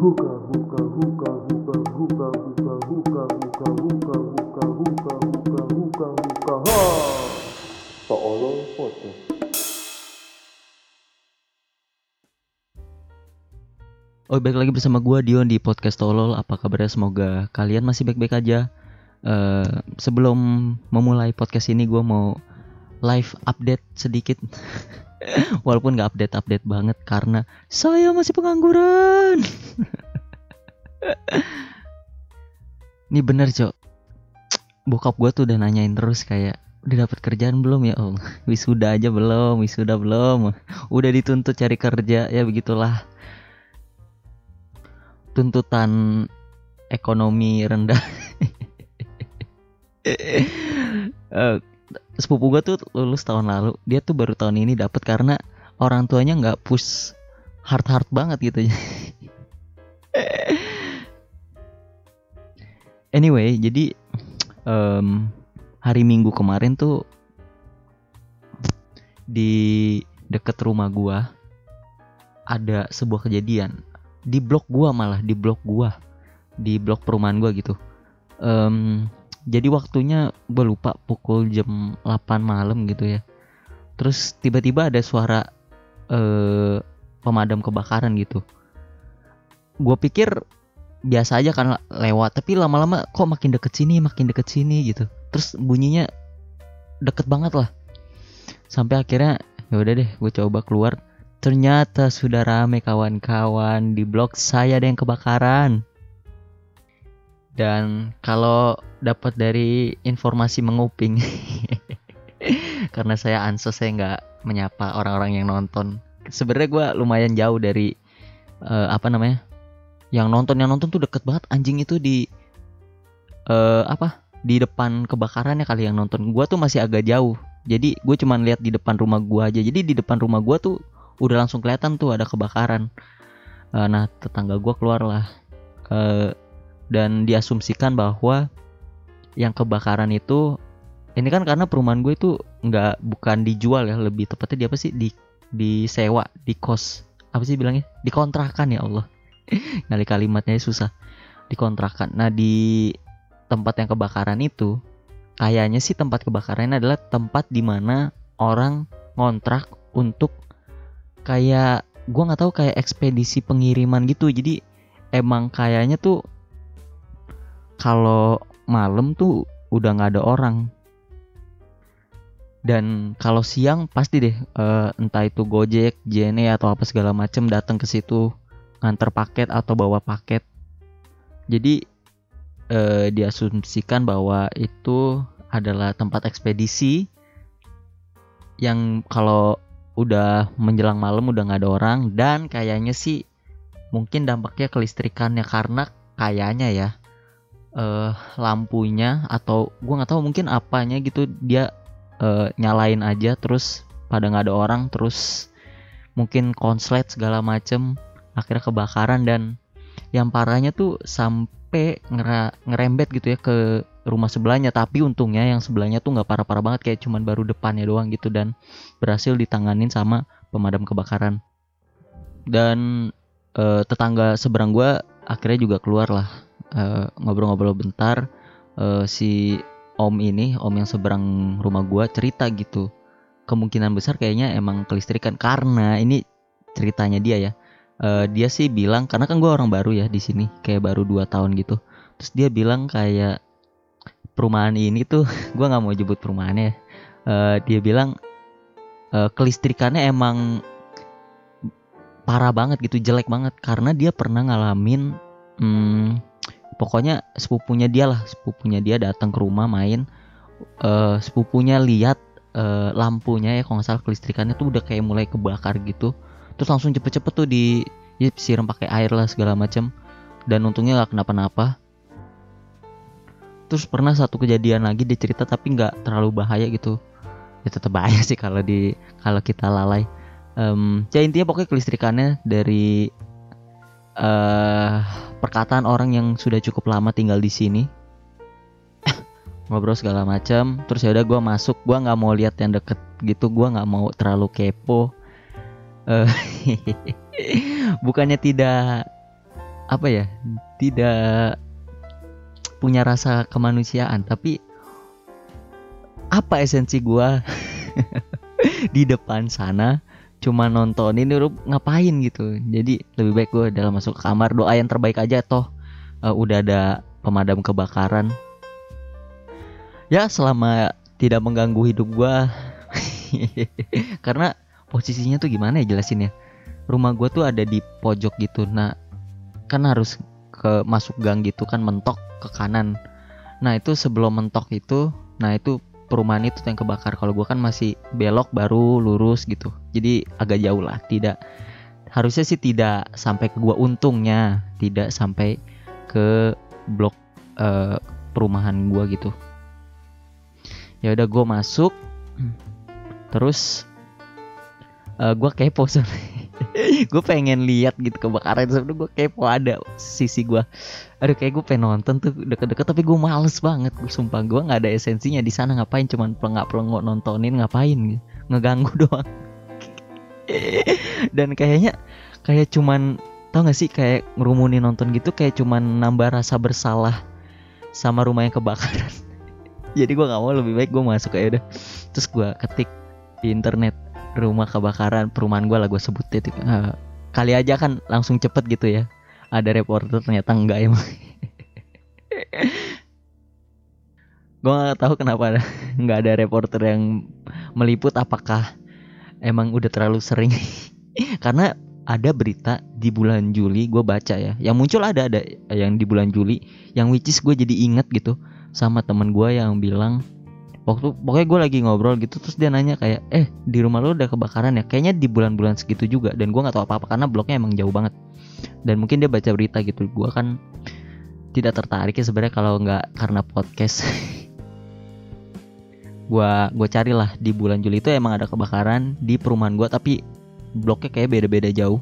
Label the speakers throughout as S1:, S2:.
S1: Huka, huka, huka, huka, huka, huka, huka, huka, huka, huka, huka, huka, huka, huka, ha. Seolah podcast.
S2: Oh, balik lagi bersama gua Dion di podcast Tolol. Apa kabarnya? Semoga kalian masih baik-baik aja. Eh, sebelum memulai podcast ini, gua mau live update sedikit. Walaupun nggak update-update banget karena saya masih pengangguran. Ini bener, Cok. Bokap gua tuh udah nanyain terus kayak udah dapat kerjaan belum ya om wisuda aja belum wisuda belum udah dituntut cari kerja ya begitulah tuntutan ekonomi rendah. Sepupu gue tuh lulus tahun lalu, dia tuh baru tahun ini dapat karena orang tuanya nggak push hard hard banget gitu. anyway, jadi em, hari Minggu kemarin tuh di deket rumah gua ada sebuah kejadian di blok gua malah di blok gua di blok perumahan gua gitu Em, jadi waktunya gue lupa pukul jam 8 malam gitu ya. Terus tiba-tiba ada suara eh pemadam kebakaran gitu. Gue pikir biasa aja kan lewat tapi lama-lama kok makin deket sini makin deket sini gitu. Terus bunyinya deket banget lah. Sampai akhirnya ya udah deh gue coba keluar. Ternyata sudah rame kawan-kawan di blog saya ada yang kebakaran. Dan kalau dapat dari informasi menguping, karena saya ansos saya nggak menyapa orang-orang yang nonton. Sebenarnya gue lumayan jauh dari eh, apa namanya, yang nonton yang nonton tuh deket banget anjing itu di eh, apa di depan kebakarannya kali yang nonton. Gua tuh masih agak jauh. Jadi gue cuman lihat di depan rumah gua aja. Jadi di depan rumah gua tuh udah langsung kelihatan tuh ada kebakaran. Eh, nah tetangga gua keluar lah Eh, dan diasumsikan bahwa yang kebakaran itu ini kan karena perumahan gue itu nggak bukan dijual ya lebih tepatnya di apa sih? Di disewa di kos apa sih bilangnya? Dikontrakan ya Allah. Kali kalimatnya susah. Dikontrakan. Nah di tempat yang kebakaran itu kayaknya sih tempat kebakarannya adalah tempat di mana orang ngontrak untuk kayak gua nggak tahu kayak ekspedisi pengiriman gitu. Jadi emang kayaknya tuh kalau malam tuh udah nggak ada orang. Dan kalau siang pasti deh eh, entah itu Gojek, JNE atau apa segala macem datang ke situ nganter paket atau bawa paket. Jadi eh, diasumsikan bahwa itu adalah tempat ekspedisi yang kalau udah menjelang malam udah nggak ada orang dan kayaknya sih mungkin dampaknya ke listrikannya karena kayaknya ya eh lampunya atau gua nggak tahu mungkin apanya gitu dia eh, nyalain aja terus pada nggak ada orang terus mungkin konslet segala macem akhirnya kebakaran dan yang parahnya tuh sampai ngerembet gitu ya ke rumah sebelahnya. Tapi untungnya yang sebelahnya tuh nggak parah-parah banget kayak cuman baru depannya doang gitu dan berhasil ditanganin sama pemadam kebakaran. Dan eh, tetangga seberang gua akhirnya juga keluar lah eh, ngobrol-ngobrol bentar Eh, si om ini om yang seberang rumah gua cerita gitu. Kemungkinan besar kayaknya emang kelistrikan karena ini ceritanya dia ya. Eh, dia sih bilang karena kan gua orang baru ya di sini kayak baru 2 tahun gitu. Terus dia bilang kayak perumahan ini tuh gua nggak mau jebut perumahannya ya. Eh, dia bilang eh, kelistrikannya emang parah banget gitu jelek banget. Karena dia pernah ngalamin hmm, pokoknya sepupunya dia lah sepupunya dia datang ke rumah main eh sepupunya lihat eh, lampunya ya kalau nggak salah kelistrikannya tuh udah kayak mulai kebakar gitu. Terus langsung cepet-cepet tuh di ya, siram pakai air lah segala macem. Dan untungnya nggak kenapa-napa. Terus pernah satu kejadian lagi dia cerita tapi nggak terlalu bahaya gitu. Ya tetap bahaya sih kalau di kalau kita lalai. Em, ya intinya pokoknya kelistrikannya dari eh perkataan orang yang sudah cukup lama tinggal di sini. Ngobrol segala macam terus ya udah gue masuk gue nggak mau lihat yang deket gitu gue nggak mau terlalu kepo. Eh, bukannya tidak apa ya tidak punya rasa kemanusiaan tapi apa esensi gua di depan sana cuma nontonin lu ngapain gitu? Jadi lebih baik gue dalam masuk ke kamar doa yang terbaik aja toh. Uh, udah ada pemadam kebakaran. Ya selama tidak mengganggu hidup gua karena posisinya tuh gimana ya jelasin ya? Rumah gua tuh ada di pojok gitu nah kan harus ke masuk gang gitu kan mentok ke kanan. Nah itu sebelum mentok itu nah itu perumahan itu yang kebakar. Kalau gua kan masih belok baru lurus gitu. Jadi agak jauh lah. Tidak harusnya sih tidak sampai ke gua untungnya. Tidak sampai ke blok eh, perumahan gua gitu. Ya udah gue masuk. Terus eh, gua kepo gue pengen lihat gitu kebakaran sebenarnya gue kepo ada sisi gua. Aduh kayak gue pengen nonton tuh deket-deket tapi gue males banget. Gue sumpah gue nggak ada esensinya di sana. Ngapain cuman pelengak pelengok nontonin ngapain? Ngeganggu doang. Dan kayaknya kayak cuman tau gak sih kayak ngerumunin nonton gitu kayak cuman nambah rasa bersalah sama rumah yang kebakaran. Jadi gue nggak mau lebih baik gue masuk kayak udah. Terus gue ketik di internet rumah kebakaran perumahan gue lah gue sebut itu Eh, kali aja kan langsung cepet gitu ya. Ada reporter ternyata enggak emang. Gue nggak tahu kenapa nggak ada reporter yang meliput apakah emang udah terlalu sering. Karena ada berita di bulan Juli gue baca ya. Yang muncul ada ada yang di bulan Juli yang which is gue jadi inget gitu sama temen gue yang bilang waktu pokoknya gue lagi ngobrol gitu terus dia nanya kayak eh di rumah lo udah kebakaran ya? Kayaknya di bulan-bulan segitu juga dan gue nggak tahu apa-apa karena bloknya emang jauh banget. Dan mungkin dia baca berita gitu gue kan tidak tertarik ya sebenarnya kalau nggak karena podcast. Gue gue carilah di bulan Juli itu emang ada kebakaran di perumahan gue tapi bloknya kayak beda-beda jauh.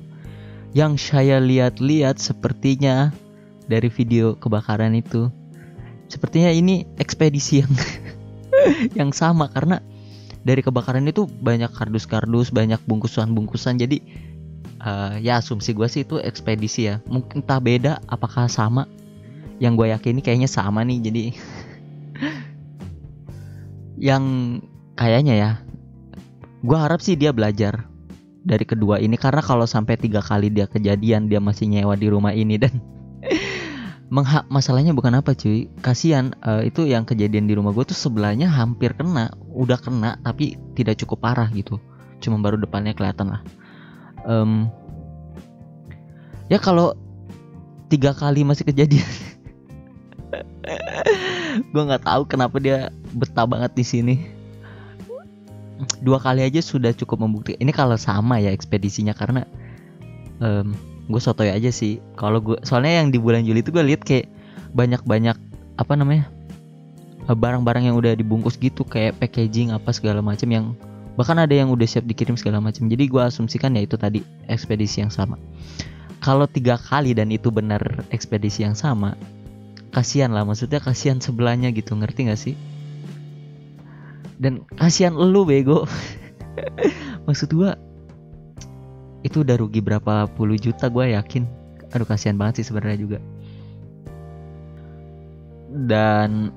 S2: Yang saya lihat-lihat sepertinya dari video kebakaran itu sepertinya ini ekspedisi yang yang sama karena dari kebakaran itu banyak kardus-kardus banyak bungkusan-bungkusan. Jadi eh, ya asumsi gue sih itu ekspedisi ya. Mungkin entah beda apakah sama? Yang gue yakini kayaknya sama nih jadi yang kayaknya ya gue harap sih dia belajar dari kedua ini. Karena kalau sampai tiga kali dia kejadian dia masih nyewa di rumah ini dan mengha masalahnya bukan apa cuy. Kasihan eh, itu yang kejadian di rumah gue tuh sebelahnya hampir kena udah kena tapi tidak cukup parah gitu. Cuma baru depannya kelihatan lah. Em, ya kalau tiga kali masih kejadian gue nggak tahu kenapa dia betah banget di sini. Dua kali aja sudah cukup membuktikan ini kalau sama ya ekspedisinya karena em gue sotoy aja sih. Kalau gue soalnya yang di bulan Juli itu gue lihat kayak banyak-banyak apa namanya eh, barang-barang yang udah dibungkus gitu kayak packaging apa segala macam yang bahkan ada yang udah siap dikirim segala macam jadi gue asumsikan ya itu tadi ekspedisi yang sama. Kalau tiga kali dan itu benar ekspedisi yang sama kasihan lah maksudnya kasihan sebelahnya gitu ngerti gak sih? Dan kasihan lu bego. Maksud gua itu udah rugi berapa puluh juta gue yakin. Aduh kasihan banget sih sebenarnya juga. Dan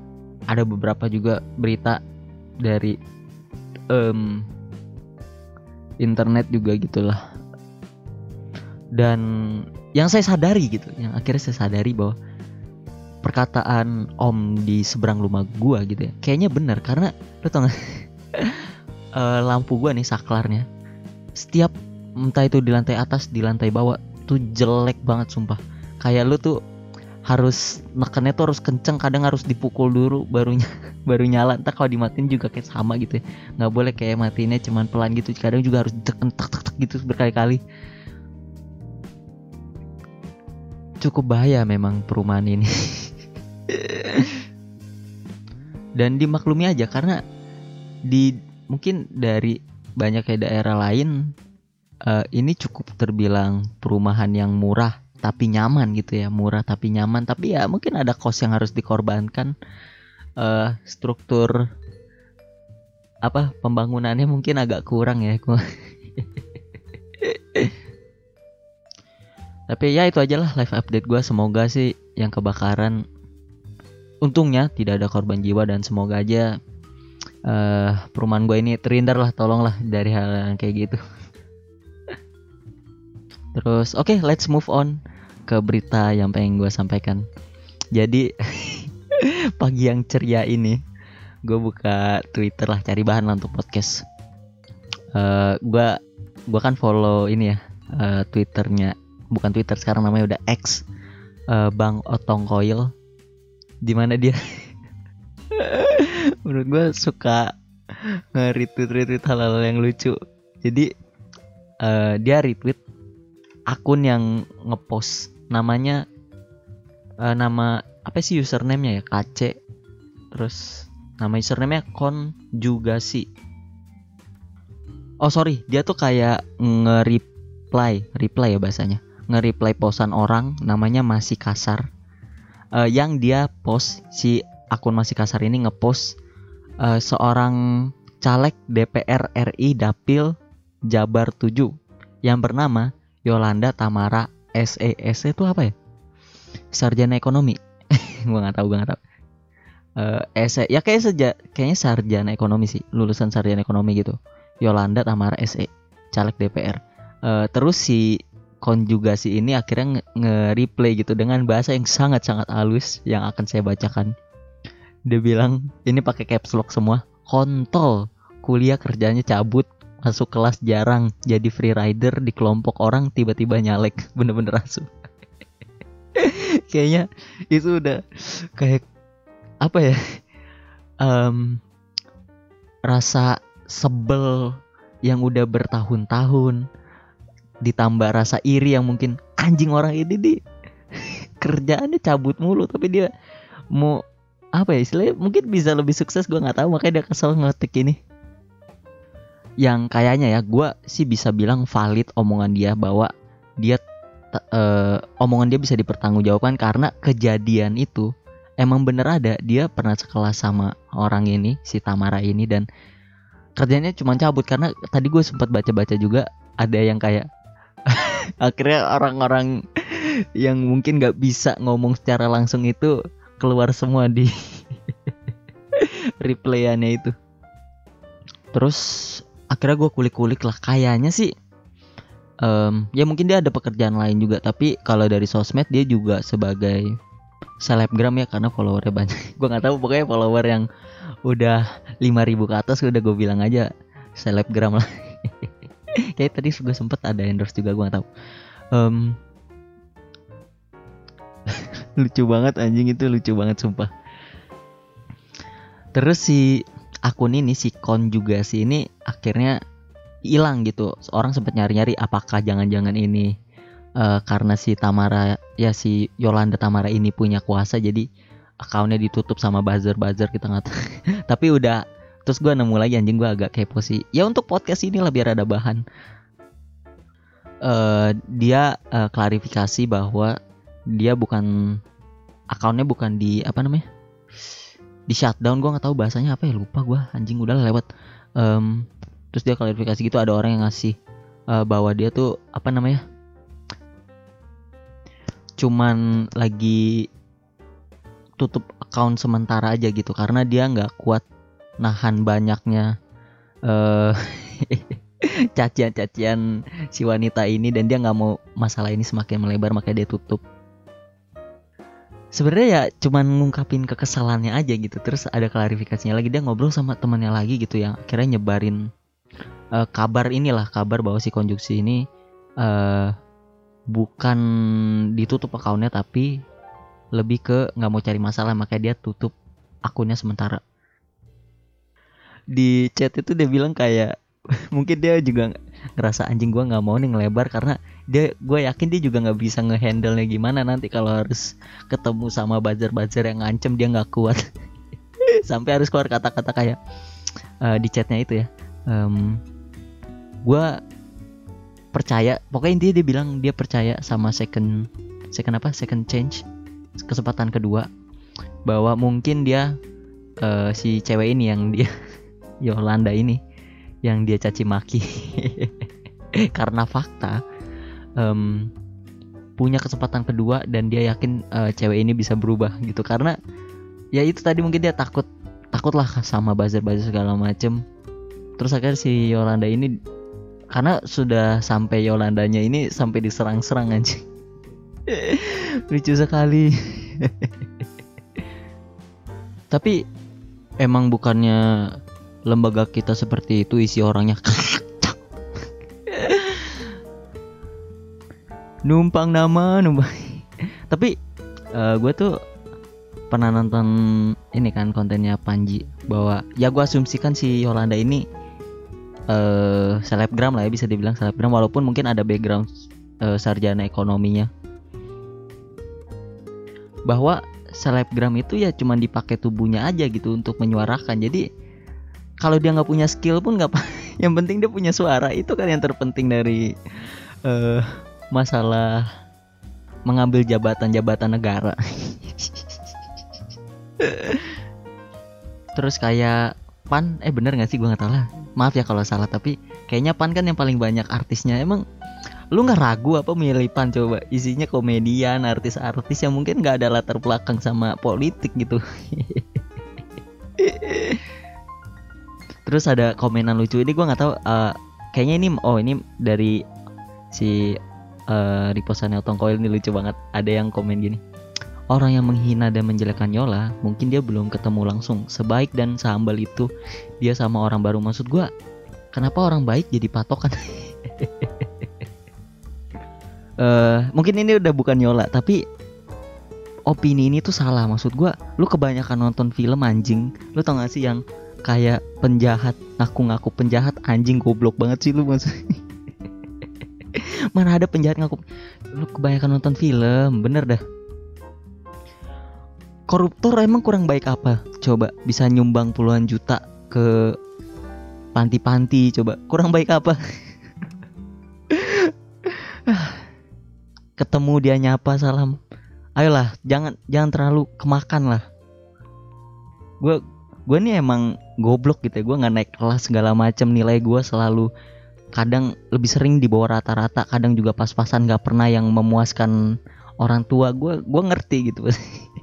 S2: ada beberapa juga berita dari em, internet juga gitulah. Dan yang saya sadari gitu yang akhirnya saya sadari bahwa perkataan om di seberang rumah gua gitu ya kayaknya benar. Karena lu tau gak Eh, lampu gua nih saklarnya. Setiap entah itu di lantai atas di lantai bawah tuh jelek banget sumpah. Kayak lu tuh harus nekennya tuh harus kenceng kadang harus dipukul dulu barunya baru nyala. Entah kalau dimatiin juga kayak sama gitu ya. Nggak boleh kayak matiinnya cuman pelan gitu. Kadang juga harus ditekan tak tak tak gitu berkali-kali. Cukup bahaya memang perumahan ini. Dan dimaklumi aja karena di mungkin dari banyak kayak daerah lain eh, ini cukup terbilang perumahan yang murah tapi nyaman gitu ya murah tapi nyaman. Tapi ya mungkin ada kos yang harus dikorbankan. Eh struktur apa pembangunannya mungkin agak kurang ya. Tapi ya itu aja lah live update gue semoga sih yang kebakaran untungnya tidak ada korban jiwa dan semoga aja eh perumahan gue ini terhindar lah tolonglah dari hal yang kayak gitu terus oke let's move on ke berita yang pengen gue sampaikan. Jadi pagi yang ceria ini gue buka Twitter lah cari bahan lah untuk podcast. Eh gue gue kan follow ini ya eh, Twitternya. Bukan Twitter sekarang namanya udah X eh, Bang Otong Koil. Di mana dia? Menurut gue suka nge-retweet retweet hal-hal yang lucu. Jadi eh, dia retweet akun yang ngepost namanya eh, nama apa sih username-nya ya? KC terus nama username-nya konjugasi. Oh sorry. Dia tuh kayak nge-reply reply ya bahasanya. Nge-reply posan orang namanya masih kasar Eh, yang dia post si akun masih kasar ini ngepost eh, seorang caleg DPR RI Dapil Jabar 7 yang bernama Yolanda Tamara SE SE itu apa ya? Sarjana ekonomi. Gua nggak tahu gua nggak tahu. Eh, SE ya kayak seja kayaknya sarjana ekonomi sih lulusan sarjana ekonomi gitu. Yolanda Tamara SE caleg DPR Eh, terus si konjugasi ini akhirnya nge- nge-replay gitu dengan bahasa yang sangat-sangat halus yang akan saya bacakan. Dia bilang ini pakai caps lock semua. Kontol, kuliah kerjanya cabut, masuk kelas jarang, jadi free rider di kelompok orang tiba-tiba nyalek, bener-bener asu. Kayaknya itu udah kayak apa ya? Em, rasa sebel yang udah bertahun-tahun ditambah rasa iri yang mungkin anjing orang ini di kerjaannya cabut mulu tapi dia mau apa ya istilahnya mungkin bisa lebih sukses gua nggak tahu makanya dia kesel ngetik ini yang kayaknya ya gua sih bisa bilang valid omongan dia bahwa dia eh, omongan dia bisa dipertanggungjawabkan karena kejadian itu emang bener ada. Dia pernah sekelas sama orang ini si Tamara ini dan kerjanya cuma cabut. Karena tadi gue sempat baca-baca juga ada yang kayak akhirnya orang-orang yang mungkin nggak bisa ngomong secara langsung itu keluar semua di replayannya itu. Terus akhirnya gue kulik-kulik lah. Kayaknya sih em, ya mungkin dia ada pekerjaan lain juga tapi kalau dari sosmed dia juga sebagai selebgram ya karena followernya banyak. Gue nggak tahu pokoknya follower yang udah 5000 ke atas udah gue bilang aja selebgram lah. Kayak tadi gue sempet ada endorse juga gue nggak tahu. Em, lucu banget anjing itu lucu banget sumpah. Terus si akun ini si konjugasi ini akhirnya hilang gitu. Orang sempat nyari-nyari apakah jangan-jangan ini eh, karena si Tamara ya si Yolanda Tamara ini punya kuasa jadi akunnya ditutup sama buzzer-buzzer kita nggak tapi udah terus gue nemu lagi anjing gue agak kepo sih. Ya untuk podcast ini lah biar ada bahan. Eh dia eh, klarifikasi bahwa dia bukan akunnya bukan di apa namanya di shutdown gue nggak tahu bahasanya apa ya lupa gue anjing udah lewat. Em, terus dia klarifikasi gitu ada orang yang ngasih eh, bahwa dia tuh apa namanya cuman lagi tutup account sementara aja gitu karena dia nggak kuat nahan banyaknya eh cacian-cacian si wanita ini dan dia nggak mau masalah ini semakin melebar makanya dia tutup sebenarnya ya cuman ngungkapin kekesalannya aja gitu. Terus ada klarifikasinya lagi. Dia ngobrol sama temannya lagi gitu yang akhirnya nyebarin eh, kabar inilah kabar bahwa si konjungsi ini eh bukan ditutup akunnya tapi lebih ke nggak mau cari masalah. Makanya dia tutup akunnya sementara. Di chat itu dia bilang kayak mungkin dia juga ngerasa anjing gua nggak mau nih ngelebar karena dia gue yakin dia juga nggak bisa ngehandle nya gimana nanti kalau harus ketemu sama buzzer-buzzer yang ngancem dia nggak kuat. Sampai harus keluar kata-kata kayak eh, di chatnya itu ya em gue percaya. Pokoknya intinya dia bilang dia percaya sama second second apa? Second change kesempatan kedua bahwa mungkin dia eh, si cewek ini yang dia Yolanda ini yang dia caci maki. Karena fakta em, punya kesempatan kedua dan dia yakin eh, cewek ini bisa berubah gitu. Karena ya itu tadi mungkin dia takut takut lah sama buzzer-buzzer segala macem. Terus akhirnya si Yolanda ini karena sudah sampai Yolandanya ini sampai diserang-serang anjing. Lucu sekali. Tapi emang bukannya lembaga kita seperti itu isi orangnya numpang nama numpang. Tapi gue tuh pernah nonton ini kan kontennya Panji bahwa ya gue asumsikan si Yolanda ini eh selebgram lah ya bisa dibilang selebgram walaupun mungkin ada background eh, sarjana ekonominya. Bahwa selebgram itu ya cuman dipakai tubuhnya aja gitu untuk menyuarakan. Jadi kalau dia nggak punya skill pun nggak apa yang penting dia punya suara itu kan yang terpenting dari eh masalah mengambil jabatan-jabatan negara. Terus kayak pan eh bener nggak sih? Gua nggak tahu lah. Maaf ya kalau salah tapi kayaknya pan kan yang paling banyak artisnya. Emang lu nggak ragu apa milih pan? Coba isinya komedian artis-artis yang mungkin nggak ada latar belakang sama politik gitu. Terus ada komenan lucu ini gua nggak tahu eh, kayaknya ini oh ini dari si uh, repostannya Otong Koil ini lucu banget ada yang komen gini Orang yang menghina dan menjelekkan Yola, mungkin dia belum ketemu langsung. Sebaik dan sehambal itu, dia sama orang baru. Maksud gua, kenapa orang baik jadi patokan? Eh, mungkin ini udah bukan Yola, tapi opini ini tuh salah. Maksud gua, lu kebanyakan nonton film anjing. Lu tau gak sih yang kayak penjahat, ngaku-ngaku penjahat anjing goblok banget sih lu maksud. Mana ada penjahat ngaku Lu kebanyakan nonton film, bener dah koruptor emang kurang baik apa? Coba bisa nyumbang puluhan juta ke panti-panti coba. Kurang baik apa? Ketemu dia nyapa salam. Ayolah, jangan jangan terlalu kemakan lah. Gue gue nih emang goblok gitu ya. Gue nggak naik kelas segala macam nilai gue selalu kadang lebih sering di bawah rata-rata kadang juga pas-pasan nggak pernah yang memuaskan orang tua. Gue gue ngerti gitu.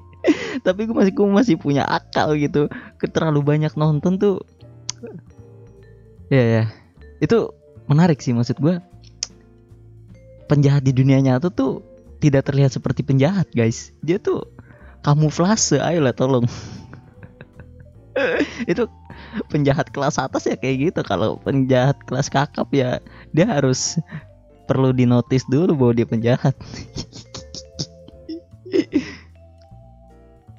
S2: Tapi gue masih gue masih punya akal gitu. Terlalu banyak nonton tuh. Ya ya itu menarik sih maksud gue penjahat di dunia nyata tuh tidak terlihat seperti penjahat guys. Dia tuh kamuflase ayolah tolong. Itu penjahat kelas atas ya kayak gitu. Kalau penjahat kelas kakap ya dia harus perlu dinotis dulu bahwa dia penjahat.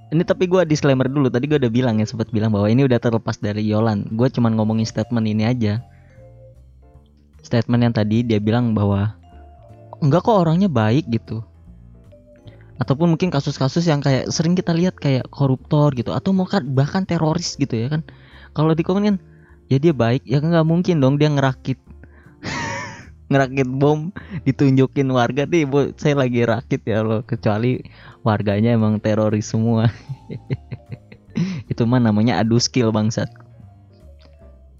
S2: Ini tapi gue disclaimer dulu. Tadi gue udah bilang ya sempat bilang bahwa ini udah terlepas dari Yolan. Gue cuman ngomongin statement ini aja. Statement yang tadi dia bilang bahwa enggak kok orangnya baik gitu. Ataupun mungkin kasus-kasus yang kayak sering kita lihat kayak koruptor gitu atau bahkan bahkan teroris gitu ya kan kalau di kan ya dia baik ya nggak mungkin dong dia ngerakit. Ngerakit bom ditunjukin warga. Nih bu saya lagi rakit ya loh. Kecuali warganya emang teroris semua. Itu mah namanya adu skill bangsat.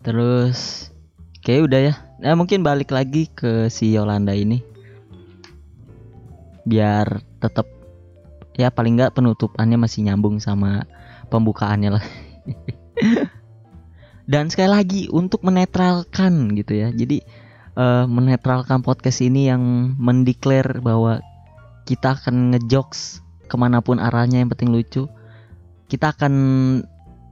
S2: Terus kayak udah ya. Nah mungkin balik lagi ke si Yolanda ini. Biar tetap ya paling nggak penutupannya masih nyambung sama pembukaannya lah dan sekali lagi untuk menetralkan gitu ya. Jadi uh, menetralkan podcast ini yang mendeklar bahwa kita akan ngejokes ke mana pun arahnya yang penting lucu. Kita akan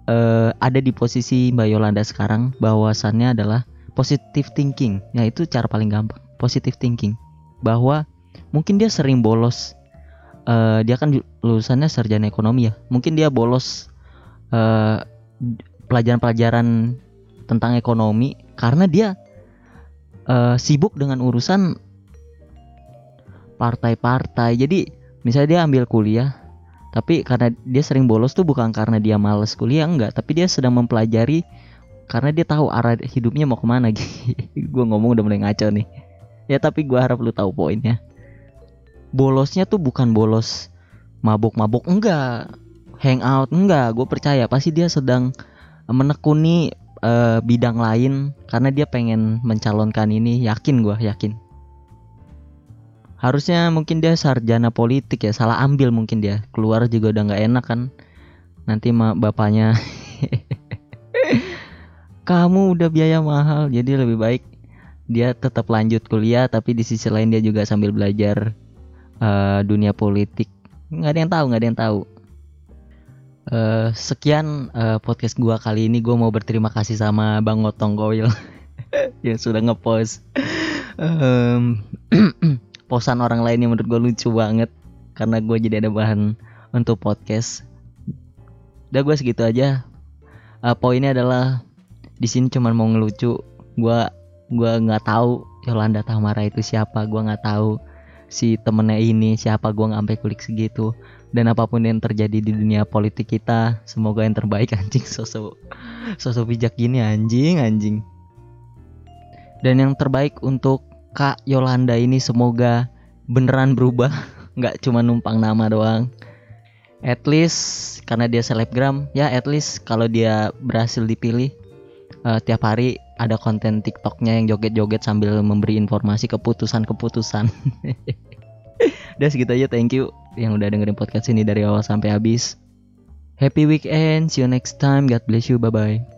S2: uh, ada di posisi Mbak Yolanda sekarang bahwasannya adalah positive thinking. Ya itu cara paling gampang positive thinking. Bahwa mungkin dia sering bolos uh, dia kan lulusannya sarjana ekonomi ya. Mungkin dia bolos uh, pelajaran-pelajaran tentang ekonomi karena dia uh, sibuk dengan urusan partai-partai. Jadi misalnya dia ambil kuliah tapi karena dia sering bolos tuh bukan karena dia males kuliah enggak. Tapi dia sedang mempelajari karena dia tahu arah hidupnya mau ke mana. Gue ngomong udah mulai ngaco nih. Ya tapi gue harap lu tahu poinnya. Bolosnya tuh bukan bolos mabuk-mabuk enggak. Hangout enggak. Gue percaya pasti dia sedang menekuni uh, bidang lain karena dia pengen mencalonkan ini. Yakin gue yakin. Harusnya mungkin dia sarjana politik ya. Salah ambil mungkin dia. Keluar juga udah nggak enak kan. Nanti ma bapaknya kamu udah biaya mahal jadi lebih baik dia tetap lanjut kuliah tapi di sisi lain dia juga sambil belajar eh, dunia politik. Nggak ada yang tahu nggak ada yang tahu Eh, sekian eh, podcast gua kali ini gua mau berterima kasih sama bang Otong Koil yang sudah ngepost Em, posan orang lain yang menurut gue lucu banget karena gue jadi ada bahan untuk podcast. Udah gue segitu aja. Eh, poinnya adalah di sini cuman mau ngelucu. Gue gua nggak tahu Yolanda Tamara itu siapa. Gue nggak tahu si temennya ini siapa. Gue nggak sampai kulik segitu. Dan apa pun yang terjadi di dunia politik kita, semoga yang terbaik anjing sosok sosok bijak gini anjing anjing. Dan yang terbaik untuk Kak Yolanda ini semoga beneran berubah, nggak cuma numpang nama doang. At least karena dia selebgram, ya at least kalau dia berhasil dipilih eh, tiap hari ada konten TikToknya yang joget-joget sambil memberi informasi keputusan-keputusan. Udah segitu aja, thank you yang udah dengerin podcast ini dari awal sampai habis. Happy weekend, see you next time, God bless you, bye bye.